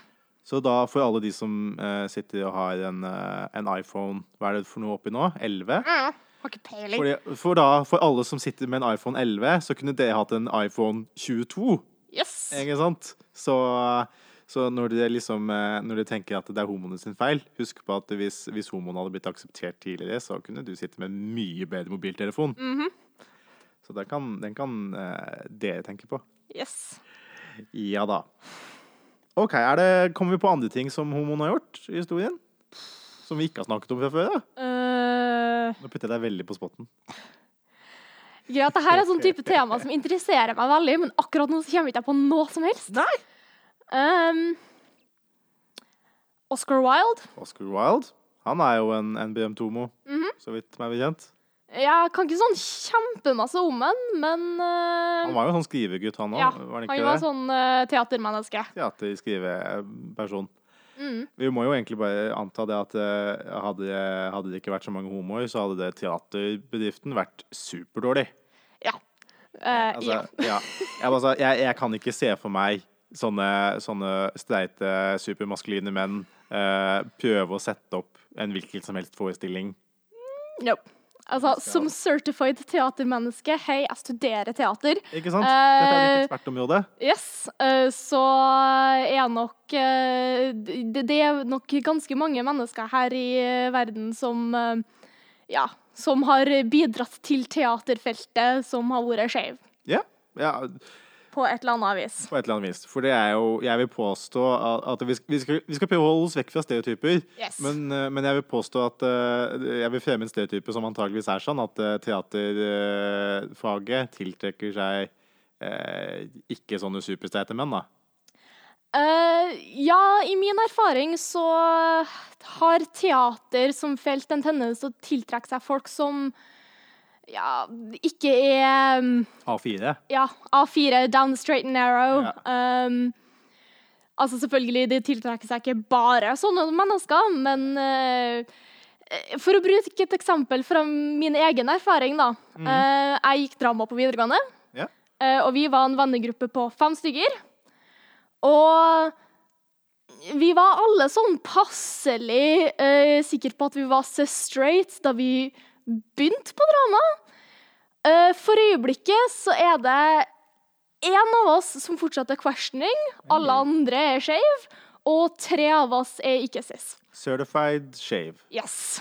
Så da for alle de som uh, sitter og har en, uh, en iPhone Hva er det for noe oppi nå? 11? Mm, har ikke peiling. Fordi, for da, for alle som sitter med en iPhone 11, så kunne dere hatt en iPhone 22. Yes! Ikke sant? Så, så når dere liksom Når dere tenker at det er homoene sin feil, husk på at hvis, hvis homoen hadde blitt akseptert tidligere, så kunne du sitte med en mye bedre mobiltelefon. Mhm. Så den kan, den kan uh, dere tenke på. Yes. Ja da. OK, er det, kommer vi på andre ting som homoen har gjort i historien? Som vi ikke har snakket om fra før? Eh, Nå putter jeg deg veldig på spotten. greit, det her er sånn type tema som interesserer meg veldig, men akkurat nå så kommer jeg ikke på noe som helst. Nei. Um, Oscar Wilde. Oscar Wilde. Han er jo en, en berømt homo, -hmm. så vidt meg bekjent. Jeg kan ikke sånn kjempemasse om han, men uh, Han var jo sånn skrivegutt, han òg. ja, var han han var det? sånn uh, teatermenneske. Teaterskriveperson. Mm. Vi må jo egentlig bare anta det at eh, hadde, hadde det ikke vært så mange homoer, så hadde det teaterbedriften vært superdårlig. Ja. Altså, ja. (laughs) ja. Jeg, altså, jeg, jeg kan ikke se for meg sånne, sånne streite, supermaskuline menn prøve å sette opp en hvilken som helst forestilling. Nope. Altså, som certified teatermenneske, hei, jeg studerer teater. Ikke sant? Dette er Eh, ditt ekspertområde. Yes, Uh, så er nok uh, det, det er nok ganske mange mennesker her i eh, verden som eh, ja, som har bidratt til teaterfeltet som har vært skeive. Ja, ja, på et eller annet vis. på et eller annet vis. For det er jo Jeg vil påstå at at vi skal, vi skal, vi skal prøve å holde oss vekk fra stereotyper. Yes. Men, eh, men jeg vil påstå at eh, Jeg vil fremme en stereotype som antageligvis er sånn at eh, teaterfaget tiltrekker seg eh, ikke sånne superstreite menn, da. Uh, ja, i min erfaring så har teater som felt en tendens til å tiltrekke seg folk som ja, ikke er mm, A4. ja, A4, down the straight and narrow. Ja. Um, altså selvfølgelig, det tiltrekker seg ikke bare sånne mennesker, men uh, for å bruke et eksempel fra min egen erfaring, da. Eh, jeg gikk drama på videregående, Ja. uh, og vi var en vennegruppe på fem stykker. Og vi var alle sånn passelig uh, sikre på at vi var så straight da vi begynte på drama. Uh, for øyeblikket så er det én av oss som fortsatt er questioning, alle andre er skeive, og tre av oss er ikke cis. Certified shave. Yes.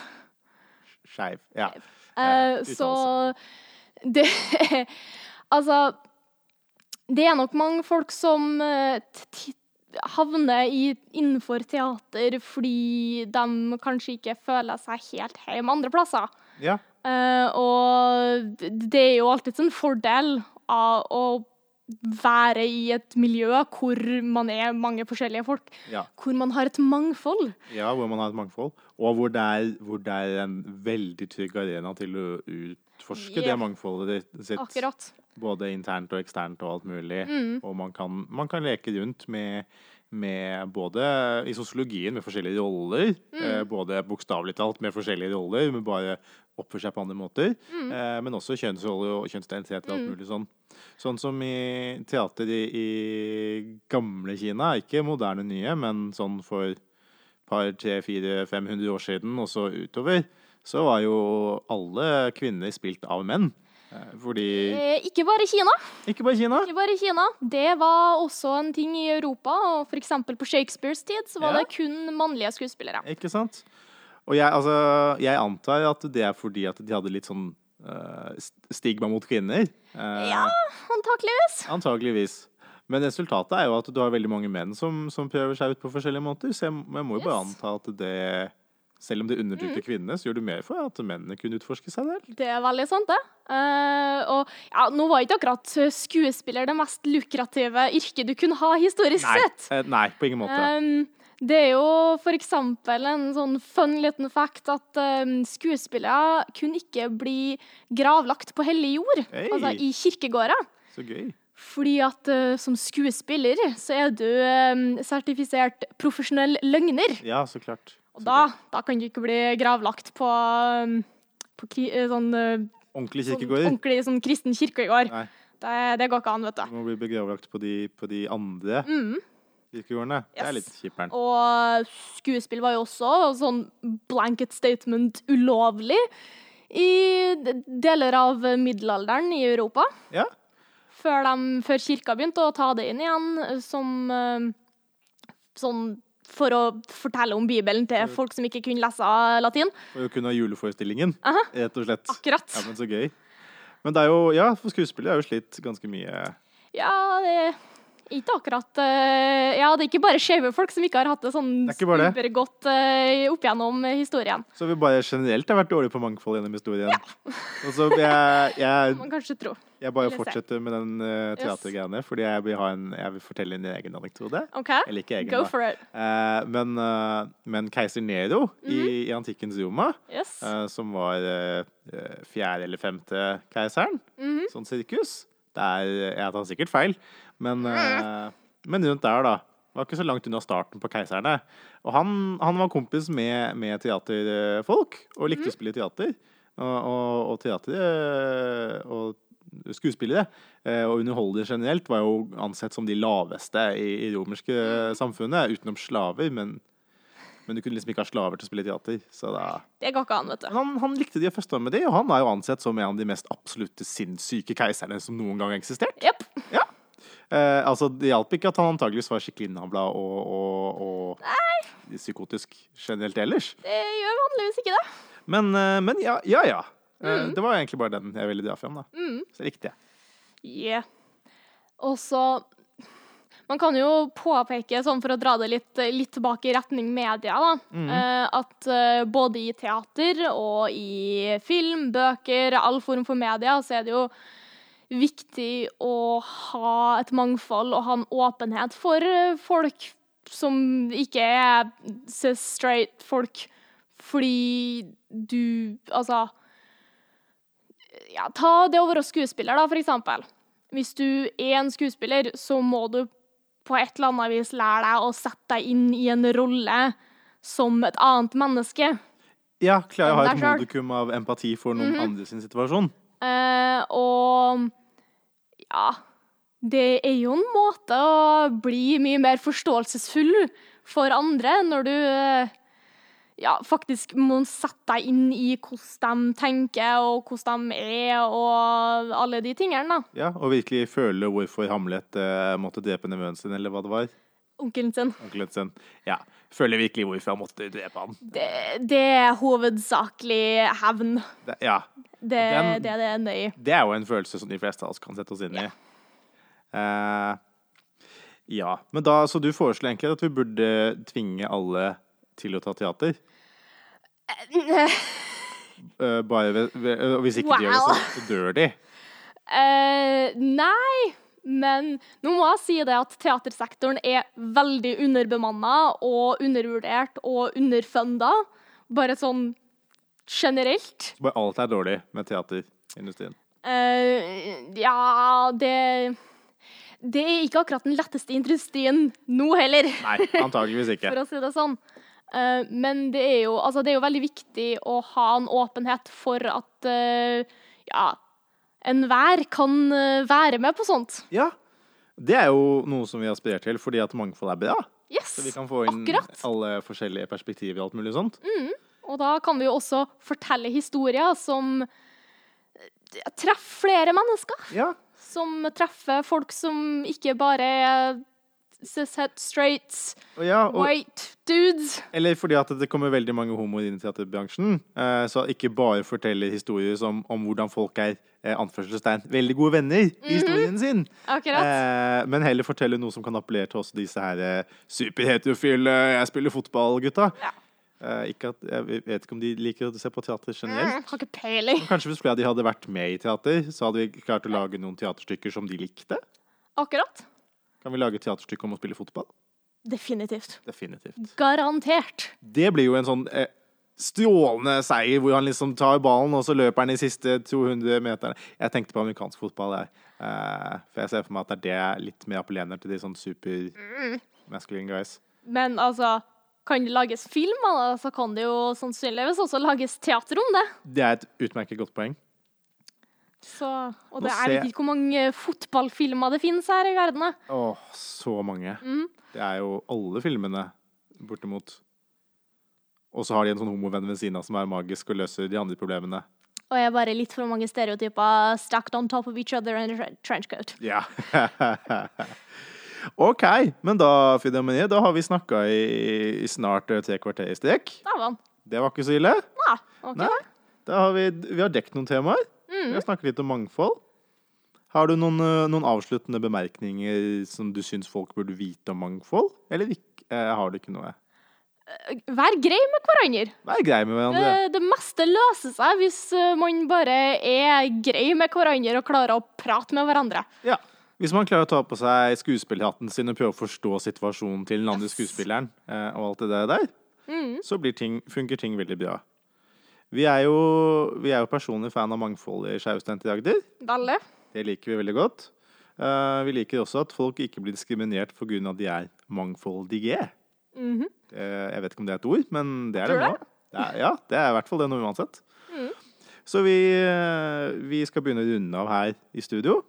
Skeiv. Ja. Uh, så (laughs) det Altså Det er nok mange folk som havner i, innenfor teater fordi de kanskje ikke føler seg helt hjemme andre plasser. Ja. Uh, og det er jo alltid en fordel av å være i et miljø hvor man er mange forskjellige folk. Ja. Hvor man har et mangfold. ja, hvor man har et mangfold. Og hvor det er, hvor det er en veldig trygg arena til å utforske Ja. det mangfoldet sitt. Akkurat. Både internt og eksternt og alt mulig. Mm. Og man kan, man kan leke rundt med, med både i sosiologien med forskjellige roller, Mm. eh, både bokstavelig talt med forskjellige roller, men bare oppfører seg på andre måter, Mm. eh, men også kjønnsroller og kjønnsidentitet og alt mulig sånn. Sånn som i teater i, i gamle Kina, ikke moderne nye, men sånn for par, tre, fire, 500 år siden og så utover, så var jo alle kvinner spilt av menn. Eh, Fordi Eh, ikke bare Kina. Ikke bare Kina. Ikke bare Kina. Det var også en ting i Europa. og For eksempel på Shakespeares tid så var Ja. det kun mannlige skuespillere. Ikke sant? Og jeg, altså, jeg antar at det er fordi at de hadde litt sånn uh, stigma mot kvinner. Uh, Ja, antakeligvis. Antageligvis. Men resultatet er jo at du har veldig mange menn som, som prøver seg ut på forskjellige måter. Så jeg, jeg må jo bare Yes. anta at det Selv om det undertrykte kvinnene, så gjør du mer for at mennene kunne utforske seg selv. Det er veldig sant, det. Uh, og ja, nå var ikke akkurat skuespiller det mest lukrative yrket du kunne ha historisk Nei, sett. Uh, nei på ingen måte. Um, det er jo eksempel en sånn fun liten fact at um, skuespillere kunne ikke bli gravlagt på hellig jord, Hey. altså i kirkegårder. Så gøy. Fordi at uh, som skuespiller så er du um, sertifisert profesjonell løgner. Ja, så klart. Og da, da kan du ikke bli gravlagt på, um, på eh, sånn, uh, Ordentlig sånn ordentlig sånn kristen kirkegård. Det, det går ikke an, vet Du du. må bli begravlagt på de, på de andre Mm. kirkegårdene. Det er litt kjipperen. Og skuespill var jo også sånn blanket statement ulovlig i deler av middelalderen i Europa. Ja. Før, de, før kirka begynte å ta det inn igjen som eh, sånn for å fortelle om Bibelen til folk som ikke kunne lese latin. For å kunne ha juleforestillingen, rett og slett. Akkurat. Ja, men så gøy. Men det er jo, ja, for skuespillere er jo slitt ganske mye. Ja, det er ikke akkurat eh, Ja, det er ikke bare skeive folk som ikke har hatt det sånn Det er supergodt uh, opp gjennom historien. Så vi bare generelt har vært dårlige på mangfold gjennom historien. Og så jeg, jeg, (laughs) Man kanskje tro. Jeg bare fortsetter med den uh, Yes. teatergreiene, fordi jeg vil, ha en, jeg vil fortelle en egen anekdote. OK? Eller ikke egen, Go da. for it. Uh, men, uh, men keiser Nero i, i antikkens Roma, Yes. som var fjerde eller femte keiseren, Mhm. sånn sirkus det er, Jeg tar sikkert feil, men, eh, men rundt der, da. Var ikke så langt unna starten på keiserne. Og han, han var kompis med, med teaterfolk og likte å spille teater. Og, og, og teater og skuespillere eh, og underholdere generelt var jo ansett som de laveste i, i romerske samfunnet, utenom slaver. Men, men du kunne liksom ikke ha slaver til å spille teater. Så da Det går ikke an, vet du. han, han likte de første med de, og han er jo ansett som en av de mest absolutte sinnssyke keiserne som noen gang har eksistert. Jepp. Eh, altså, Det hjalp ikke at han antageligvis var skikkelig innavla og, og, og psykotisk generelt ellers. Det gjør vanligvis ikke det. Men, eh, men ja, ja. ja. Eh, Det var egentlig bare den jeg ville dra fram. da. Mm. Så likte jeg. Yeah. Og så Man kan jo påpeke, sånn for å dra det litt, litt tilbake i retning media, da, mm. at eh, både i teater og i film, bøker, all form for media, så er det jo viktig å ha et mangfold og ha en åpenhet for eh, folk som ikke er straight folk, fordi du Altså ja, Ta det å være skuespiller, da, for eksempel. Hvis du er en skuespiller, så må du på et eller annet vis lære deg å sette deg inn i en rolle som et annet menneske. Ja, klare å ha et modikum av empati for noen andre sin situasjon. Uh, og ja Det er jo en måte å bli mye mer forståelsesfull for andre, når du eh, ja, faktisk må sette deg inn i hvordan de tenker, og hvordan de er, og alle de tingene, da. Ja, Og virkelig føle hvorfor Hamlet eh, måtte drepe nevøen sin, eller hva det var. Onkelen sin. Onkelen sin. Ja. Føler virkelig hvorfor han måtte drepe ham. Det, det er hovedsakelig hevn. Det, ja. Det, Den- det er det i. Det er jo en følelse som de fleste av oss kan sette oss inn i. Uh, ja. Men da, så du foreslår egentlig at vi burde tvinge alle til å ta teater? Uh, bare ved, ved, hvis ikke de gjør det, så, så dør de. Uh, nei, men nå må jeg si det at teatersektoren er veldig underbemanna og undervurdert og underfunda. Bare sånn generelt. Bare alt er dårlig med teaterindustrien. Uh, ja, det Det er ikke akkurat den letteste industrien nå heller, Nei, antageligvis ikke. (laughs) for å si det sånn. Eh, men det er, jo, altså, det er jo veldig viktig å ha en åpenhet for at uh, ja, enhver kan eh, være med på sånt. Ja. Det er jo noe som vi aspirerer til, fordi at mangfold er bra. Yes, Så vi kan få inn akkurat. alle forskjellige perspektiver og alt mulig sånt. Og da kan vi jo også fortelle historier som eh, treffer flere mennesker. Ja. Som treffer folk som ikke bare er cishet, straight, Og ja, og, white dudes. eller fordi at det kommer veldig mange homoer inn i teaterbransjen. Eh, så ikke bare forteller historier som, om hvordan folk er eh, anførselstegn, veldig gode venner i historien sin. Akkurat. Eh, men heller forteller noe som kan appellere til også disse her eh, superheterofile 'jeg spiller fotball'-gutta. Ja. Uh, ikke at, jeg vet ikke om de liker å se på teater generelt. Mm, har ikke peiling. Kanskje hvis flere av de hadde vært med i teater, så hadde vi klart å lage noen teaterstykker som de likte. Akkurat. Kan vi lage et teaterstykke om å spille fotball? Definitivt. Definitivt. Garantert. Det blir jo en sånn eh, strålende seier, hvor han liksom tar ballen, og så løper han de siste 200 meterne. Jeg tenkte på amerikansk fotball der. Eh, for jeg ser for meg at det er det litt mer appellerende til de sånn super masculine guys. Men altså, kan det lages film så kan det jo sannsynligvis også lages teater om det. Det er et utmerket godt poeng. Så, og det er ikke hvor mange fotballfilmer det finnes her i verden. Åh, så mange. Mm. Det er jo alle filmene, bortimot. Og så har de en sånn homovenn ved siden av som er magisk og løser de andre problemene. Og jeg er bare litt for mange stereotyper stacked on top of each other in a tre- trenchcoat. Ja. (laughs) OK, men da, Frida da har vi snakka i, i snart eh, tre kvarter i strekk. Det var ikke så ille. Nei, okay. Nei. Da har vi, vi har dekket noen temaer. Mm. Vi har snakket litt om mangfold. Har du noen, eh, noen avsluttende bemerkninger som du syns folk burde vite om mangfold? Eller ikke? Eh, har du ikke noe? Vær grei med hverandre. Vær grei med hverandre. Det, meste løser seg hvis eh, man bare er grei med hverandre og klarer å prate med hverandre. Ja. Hvis man klarer å ta på seg skuespillerhatten sin og prøve å forstå situasjonen til den andre skuespilleren, eh, og alt det der, Mm. så blir ting, funker ting veldig bra. Vi er jo, vi er jo personlig fan av mangfold i Skeivstudenter i Agder. Dalle. Det liker vi veldig godt. Uh, vi liker også at folk ikke blir diskriminert pga. at de er mangfoldige. Mm -hmm. uh, jeg vet ikke om det er et ord, men det er Tror det nå. det? Det er, ja, det er i hvert fall det nå uansett. Mm. Så vi, eh, vi skal begynne å runde av her i studio.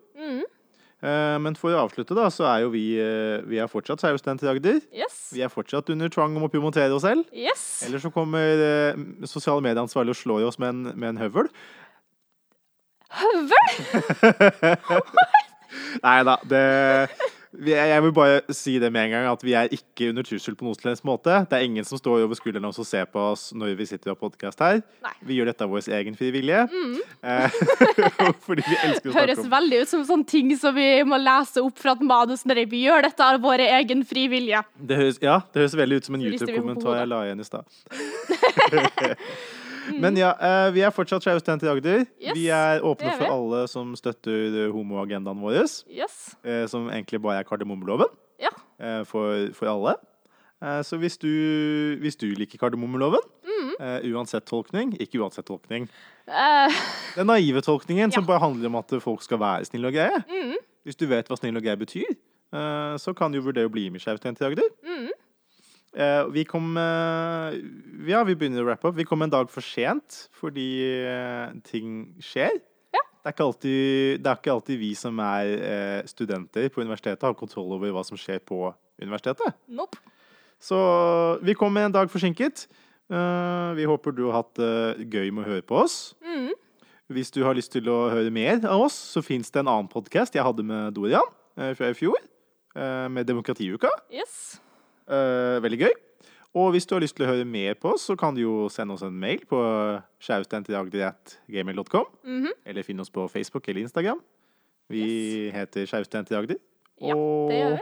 Eh, Men for å avslutte, da, så er jo vi, eh, vi er fortsatt Skeivstudenter i Agder. Yes. Vi er fortsatt under tvang om å promotere oss selv. Yes. Eller så kommer eh, sosiale medieansvarlig og slår oss med en, med en høvel. Høvel? (laughs) Nei da, det Jeg vil bare si det med en gang, at vi er ikke under trussel på noen slags måte. Det er ingen som står over skulderen og ser på oss når vi sitter og har podkast her. Nei. Vi gjør dette av vår egen frie vilje. Mm. (laughs) Fordi vi elsker å Høres snakke om veldig ut som sånne ting som vi må lese opp fra et manus når vi gjør dette av vår egen frie vilje. det høres, Ja, det høres veldig ut som en YouTube-kommentar jeg la igjen i stad. (laughs) (laughs) Men ja, eh, vi er fortsatt Skeivstudenter i Agder. Yes, vi er åpne er for alle som støtter eh, homoagendaen vår, Yes. eh, som egentlig bare er kardemommeloven. Ja. for, for alle. Så hvis du, hvis du liker kardemommeloven, Mm. uansett tolkning Ikke uansett tolkning. Uh. Den naive tolkningen som bare handler om at folk skal være snille og greie. mm, Hvis du vet hva snill og grei betyr, så kan du vurdere å bli med i Skeivt i Agder. mm. Eh, Vi kom eh, Ja, vi begynner å rappe opp. Vi kom en dag for sent fordi eh, ting skjer. Ja. Det er, ikke alltid, det er ikke alltid vi som er studenter på universitetet, har kontroll over hva som skjer på universitetet. Nope. Så vi kommer en dag forsinket. Vi håper du har hatt det gøy med å høre på oss. Mm. Hvis du har lyst til å høre mer av oss, så fins det en annen podkast jeg hadde med Dorian fra i fjor, med Demokratiuka. Yes. Eh, veldig gøy. Og hvis du har lyst til å høre mer på oss, så kan du jo sende oss en mail på sjaustentidagdi.gmail.com. Mm -hmm. Eller finne oss på Facebook eller Instagram. Vi heter Sjaustentidagder. Ja, det gjør vi.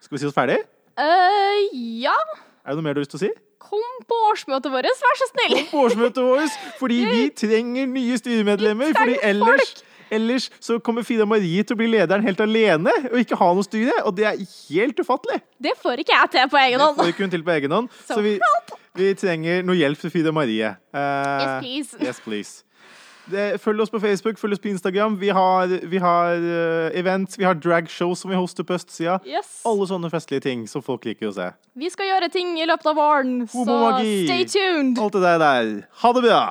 Skal vi si oss ferdig? Uh, ja, Er det noe mer du har lyst til å si? kom på årsmøtet vårt, vær så snill. Kom På årsmøtet vårt, fordi (laughs) vi trenger nye styremedlemmer. Fordi ellers, ellers så kommer Fida Marie til å bli lederen helt alene og ikke ha noe styre. Og det er helt ufattelig. Det får ikke jeg til på egen hånd. Det får ikke hun til på egen hånd. Så vi, vi trenger noe hjelp til Fida Marie. Uh, Yes, please. Yes, please. Det, følg oss på Facebook, følg oss på Instagram. Vi har, vi har uh, events, vi har dragshow som vi hoster på østsida. Yes. Alle sånne festlige ting som folk liker å se. Vi skal gjøre ting i løpet av våren, så stay tuned. Alt det der der. Ha det bra!